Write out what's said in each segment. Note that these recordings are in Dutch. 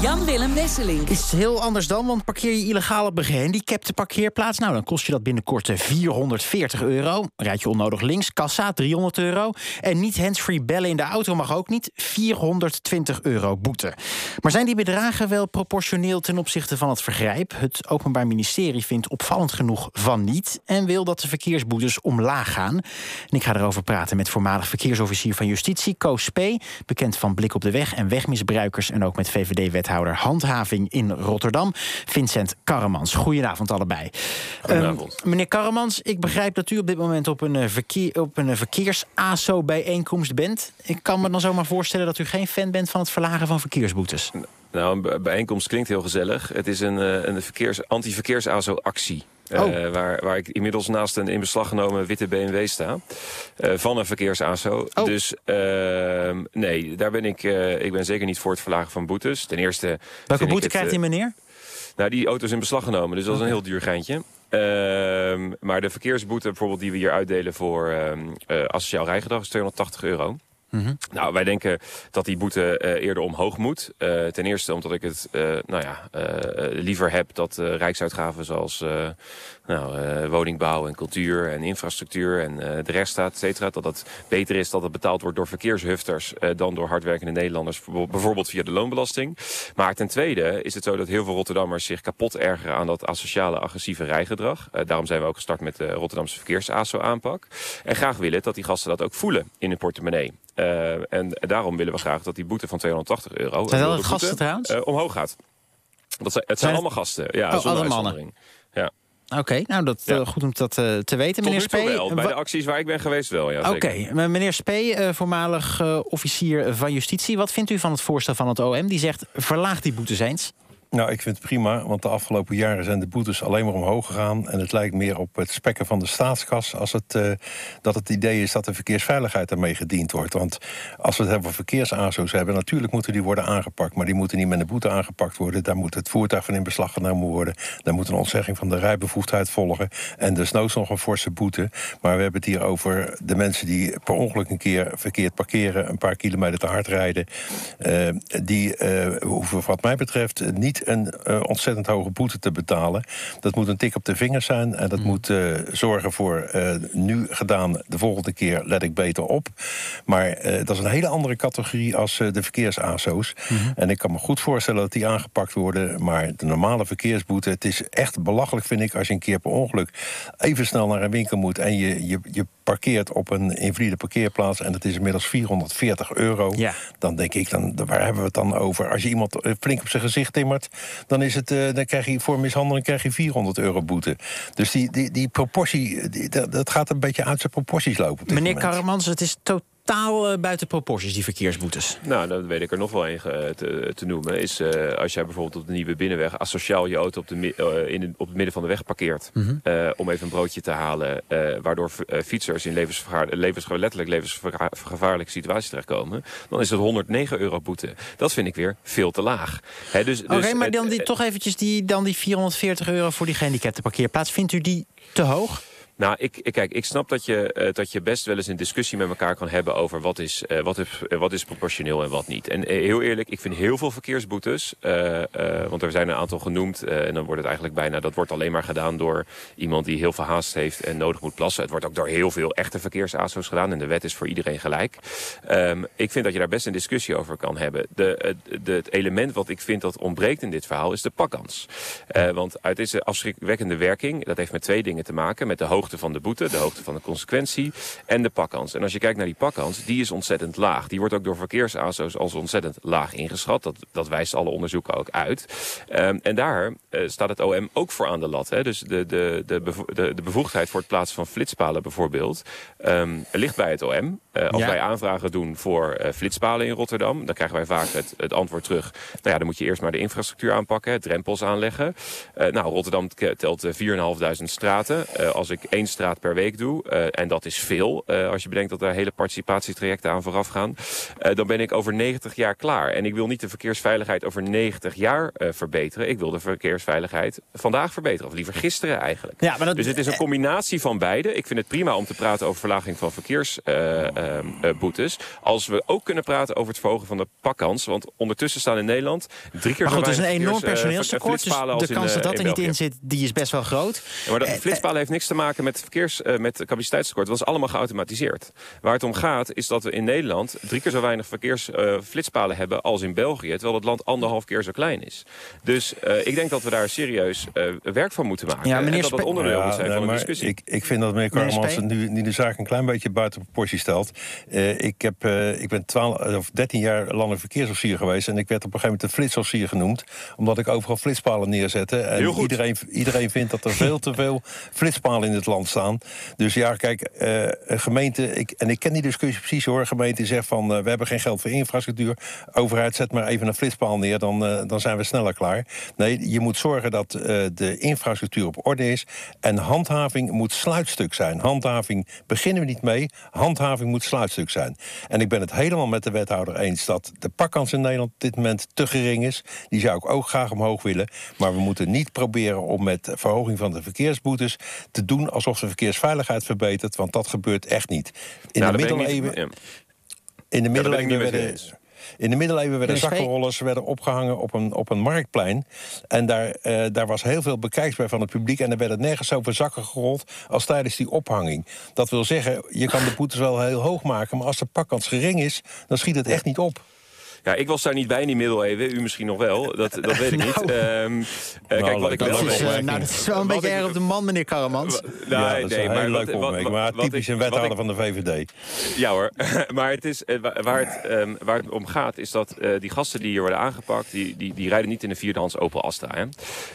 Jan-Willem Wesseling. Is heel anders dan, want parkeer je illegaal op een gehandicapte parkeerplaats... nou, dan kost je dat binnenkort 440 euro. Rijd je onnodig links, kassa 300 euro. En niet handsfree bellen in de auto mag ook niet, 420 euro boete. Maar zijn die bedragen wel proportioneel ten opzichte van het vergrijp? Het Openbaar Ministerie vindt opvallend genoeg van niet... en wil dat de verkeersboetes omlaag gaan. En ik ga erover praten met voormalig verkeersofficier van Justitie... Koos Spee, bekend van Blik op de Weg en Wegmisbruikers... en ook met VVD-wethouder Handhaving in Rotterdam, Vincent Karremans. Goedenavond allebei. Goedenavond. Um, meneer Karremans, ik begrijp dat u op dit moment op een, verkeer, op een verkeers-ASO-bijeenkomst bent. Ik kan me dan zomaar voorstellen dat u geen fan bent van het verlagen van verkeersboetes. Nou, een bijeenkomst klinkt heel gezellig. Het is een, een verkeers, anti-verkeers-ASO-actie. Oh. Uh, waar, waar ik inmiddels naast een in beslag genomen witte BMW sta. Uh, van een verkeers-ASO. Oh. Dus uh, nee, daar ben ik, ik ben zeker niet voor het verlagen van boetes. Ten eerste... Welke boete krijgt die meneer? Nou, die auto is in beslag genomen, dus dat is een heel duur geintje. Ehm, maar de verkeersboete bijvoorbeeld die we hier uitdelen voor uh, asociaal rijgedrag is 280 euro. Mhm. Nou, wij denken dat die boete uh, eerder omhoog moet. Uh, ten eerste omdat ik het uh, nou ja, liever heb dat rijksuitgaven zoals nou, woningbouw en cultuur en infrastructuur en de rechtsstaat, et cetera, dat het beter is dat het betaald wordt door verkeershufters dan door hardwerkende Nederlanders, bijvoorbeeld via de loonbelasting. Maar ten tweede is het zo dat heel veel Rotterdammers zich kapot ergeren aan dat asociale agressieve rijgedrag. daarom zijn we ook gestart met de Rotterdamse verkeers-ASO-aanpak. En graag willen dat die gasten dat ook voelen in hun portemonnee. Uh, en daarom willen we graag dat die boete van 280 euro... Zijn dat gasten trouwens? Uh, omhoog gaat. Dat zijn, het zijn, zijn allemaal gasten. Ja, oh, alle mannen. Ja. Oké, okay, nou dat ja. uh, goed om dat uh, te weten, Tot meneer Spee. Wel. Bij de acties waar ik ben geweest wel, ja. Oké, okay. meneer Spee, uh, voormalig officier van Justitie. Wat vindt u van het voorstel van het OM? Die zegt, verlaag die boetes eens. Nou, ik vind het prima, want de afgelopen jaren zijn de boetes alleen maar omhoog gegaan. En het lijkt meer op het spekken van de staatskas als het, uh, dat het idee is dat de verkeersveiligheid ermee gediend wordt. Want als we het hebben over verkeersazo's hebben, natuurlijk moeten die worden aangepakt. Maar die moeten niet met een boete aangepakt worden. Daar moet het voertuig van in beslag genomen worden. Daar moet een ontzegging van de rijbevoegdheid volgen. En desnoods nog een forse boete. Maar we hebben het hier over de mensen die per ongeluk een keer verkeerd parkeren, een paar kilometer te hard rijden. Uh, die uh, hoeven wat mij betreft niet een uh, ontzettend hoge boete te betalen. Dat moet een tik op de vingers zijn. En dat mm. moet uh, zorgen voor uh, nu gedaan, de volgende keer let ik beter op. Maar dat is een hele andere categorie als de verkeers-ASO's. Mm -hmm. En ik kan me goed voorstellen dat die aangepakt worden. Maar de normale verkeersboete, het is echt belachelijk, vind ik, als je een keer per ongeluk even snel naar een winkel moet en je, je, je parkeert op een invalide parkeerplaats en dat is inmiddels 440 euro. Ja. Dan denk ik, dan, waar hebben we het dan over? Als je iemand flink op zijn gezicht timmert, dan, is het, uh, dan krijg je voor mishandeling krijg je 400 euro boete. Dus die, die, die proportie, die, dat, dat gaat een beetje uit zijn proporties lopen. Meneer Karremans, het is totaal uh, buiten proporties, die verkeersboetes. Nou, dan weet ik er nog wel een te, te, noemen. Is uh, als jij bijvoorbeeld op de Nieuwe Binnenweg... asociaal je auto op, de, in de, op het midden van de weg parkeert... Mm -hmm. om even een broodje te halen... waardoor fietsers in levensgevaar, levens, letterlijk levensgevaarlijke situaties terechtkomen... dan is het 109 euro boete. Dat vind ik weer veel te laag. He, dus, Oké, okay, maar dan die, toch eventjes die, dan die 440 euro voor die gehandicapte parkeerplaats. Vindt u die te hoog? Nou, ik, ik, kijk, ik snap dat je, uh, dat je best wel eens een discussie met elkaar kan hebben over wat is, uh, wat is, uh, wat is proportioneel en wat niet. En heel eerlijk, ik vind heel veel verkeersboetes, want er zijn een aantal genoemd en dan wordt het eigenlijk bijna, dat wordt alleen maar gedaan door iemand die heel veel haast heeft en nodig moet plassen. Het wordt ook door heel veel echte verkeersaso's gedaan en de wet is voor iedereen gelijk. Um, ik vind dat je daar best een discussie over kan hebben. De, de, het element wat ik vind dat ontbreekt in dit verhaal is de pakkans. want uit deze afschrikwekkende werking, dat heeft met twee dingen te maken, met de hoogte van de boete, de hoogte van de consequentie en de pakkans. En als je kijkt naar die pakkans, die is ontzettend laag. Die wordt ook door verkeersaso's als ontzettend laag ingeschat. Dat, dat wijst alle onderzoeken ook uit. Um, en daar uh, staat het OM ook voor aan de lat. Hè. Dus de, de, de, bevo de, de bevoegdheid voor het plaatsen van flitspalen bijvoorbeeld... Um, ligt bij het OM. Uh, als Ja. wij aanvragen doen voor uh, flitspalen in Rotterdam... dan krijgen wij vaak het, het antwoord terug... nou ja, dan moet je eerst maar de infrastructuur aanpakken... hè, drempels aanleggen. Nou, Rotterdam telt uh, 4.500 straten. Als ik één straat per week doe, uh, en dat is veel... Uh, als je bedenkt dat daar hele participatietrajecten aan vooraf gaan... Uh, dan ben ik over 90 jaar klaar. En ik wil niet de verkeersveiligheid over 90 jaar verbeteren. Ik wil de verkeersveiligheid vandaag verbeteren. Of liever gisteren eigenlijk. Ja, maar dat, dus het is een combinatie van beide. Ik vind het prima om te praten over verlaging van verkeersboetes. als we ook kunnen praten over het verhogen van de pakkans. Want ondertussen staan in Nederland drie keer maar goed, zo het is een enorm personeelstekort. Dus de kans dat dat er niet in zit, die is best wel groot. Ja, maar dat flitspalen heeft niks te maken met, verkeers, met capaciteitstekort. Dat is allemaal geautomatiseerd. Waar het om gaat is dat we in Nederland drie keer zo weinig verkeersflitspalen hebben als in België. Terwijl het land anderhalf keer zo klein is. Dus uh, ik denk dat we daar serieus uh, werk van moeten maken. Ja, en dat dat onderdeel ja, moet zijn nee, van de discussie. Ik, ik vind dat meneer Karmans nu, nu de zaak een klein beetje buiten proportie stelt. Uh, ik, heb, ik ben 12, of 13 jaar landelijk verkeersofficier geweest. En ik werd op een gegeven moment een flitsofficier genoemd. Omdat ik overal flitspalen neerzette. En iedereen, iedereen vindt dat er veel te veel flitspalen in het land staan. Dus ja, kijk, een gemeente... Ik, en ik ken die discussie precies hoor. Een gemeente zegt van, we hebben geen geld voor infrastructuur. Overheid, zet maar even een flitspaal neer, dan, uh, dan zijn we sneller klaar. Nee, je moet zorgen dat uh, de infrastructuur op orde is. En handhaving moet sluitstuk zijn. Handhaving beginnen we niet mee. Handhaving moet sluitstuk zijn. En ik ben het helemaal met de wethouder eens dat de pakkans in Nederland op dit moment te gering is. Die zou ik ook graag omhoog willen. Maar we moeten niet proberen om met verhoging van de verkeersboetes te doen alsof de verkeersveiligheid verbetert. Want dat gebeurt echt niet. In nou, de middeleeuwen. Ja. In de middeleeuwen ja, werden. In de middeleeuwen werden zakkenrollers werden opgehangen op een, op een marktplein. En daar, uh, daar was heel veel bekijksbaar van het publiek. En er werden nergens zoveel zakken gerold als tijdens die ophanging. Dat wil zeggen, je kan de boetes wel heel hoog maken... maar als de pakkans gering is, dan schiet het echt niet op. Ja, ik was daar niet bij in die middeleeuwen. U misschien nog wel. Dat, dat weet ik nou, niet. Um, uh, nou, kijk, wat ik wel is, uh, nou, dat is wel een beetje erg op de man, meneer Karamans. Nou, ja, dat is nee, een maar leuke wat, opmerking. Wat, Maar typisch een wethouder ik, van de VVD. Ja hoor. maar het is, uh, waar, het, um, waar het om gaat is dat uh, die gasten die hier worden aangepakt... die, die, die rijden niet in een vierdehands Opel Astra. Hè?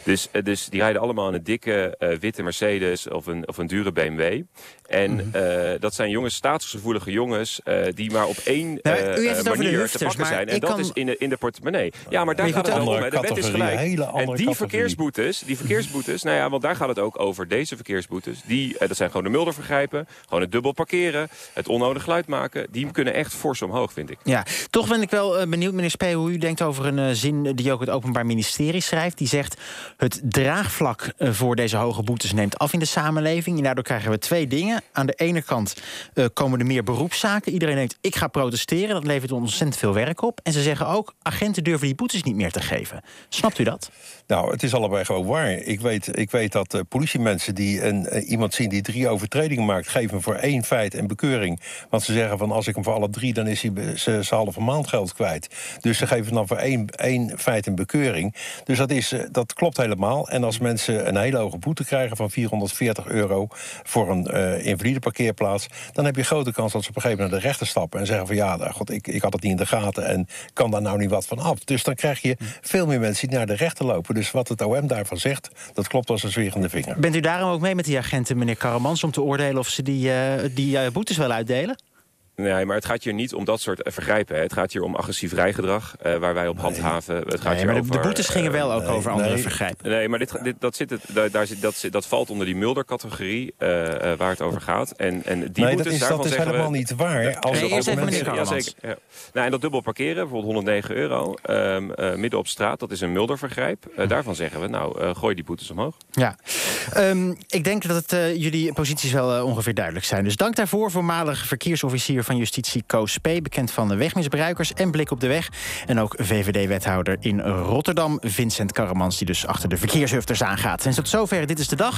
Dus, dus die rijden allemaal in een dikke witte Mercedes of een, of een dure BMW. En mm -hmm. dat zijn jongens, staatsgevoelige jongens... die maar op één nou, manier hufters, te pakken zijn. En dat kan... is in de, in de portemonnee. Ja, maar daar gaat het om. De wet is gelijk. En die verkeersboetes, die verkeersboetes, nou ja, want daar gaat het ook over. Deze verkeersboetes, die, dat zijn gewoon de muldervergrijpen. Gewoon het dubbel parkeren, het onnodig geluid maken. Die kunnen echt fors omhoog, vind ik. Ja, toch ben ik wel benieuwd, meneer Spee, hoe u denkt over een uh, zin die ook het Openbaar Ministerie schrijft. Die zegt, het draagvlak uh, voor deze hoge boetes neemt af in de samenleving. En daardoor krijgen we twee dingen. Aan de ene kant uh, komen er meer beroepszaken. Iedereen denkt, ik ga protesteren. Dat levert ontzettend veel werk op. En ze zeggen ook, agenten durven die boetes niet meer te geven. Snapt u dat? Nou, het is allebei gewoon waar. Ik weet, ik weet dat uh, politiemensen die een, uh, iemand zien die drie overtredingen maakt... geven voor één feit en bekeuring. Want ze zeggen van als ik hem voor alle drie... dan is hij zijn halve maand geld kwijt. Dus ze geven dan voor één, één feit en bekeuring. Dus dat, is, uh, dat klopt helemaal. En als mensen een hele hoge boete krijgen van 440 euro... voor een invalide parkeerplaats... dan heb je grote kans dat ze op een gegeven moment naar de rechter stappen... en zeggen van ja, god, ik, ik had het niet in de gaten... en kan daar nou niet wat van af. Dus dan krijg je veel meer mensen die naar de rechter lopen. Dus wat het OM daarvan zegt, dat klopt als een zwierende vinger. Bent u daarom ook mee met die agenten, meneer Karamans... om te oordelen of ze die, uh, die uh, boetes wel uitdelen? Nee, maar het gaat hier niet om dat soort vergrijpen. Hè. Het gaat hier om agressief rijgedrag, uh, waar wij op nee. handhaven. Het gaat nee, hier maar over, de boetes gingen wel ook nee, over andere vergrijpen. Nee, maar dit, dit, dat, zit het, daar, zit, dat, dat valt onder die muldercategorie uh, uh, waar het over gaat. En, en die nee, boetes, dat is, daarvan dat is helemaal we, niet waar. Als nee, eerst even meneer ja, zeker, ja. nou, En dat dubbel parkeren, bijvoorbeeld 109 euro, um, midden op straat, dat is een muldervergrijp. daarvan zeggen we, nou, gooi die boetes omhoog. Ja, um, ik denk dat het, jullie posities wel ongeveer duidelijk zijn. Dus dank daarvoor, voormalig verkeersofficier van Justitie Koos P., bekend van de wegmisbruikers en Blik op de Weg. En ook VVD-wethouder in Rotterdam, Vincent Karremans... die dus achter de verkeershufters aangaat. En tot zover, dit is de dag.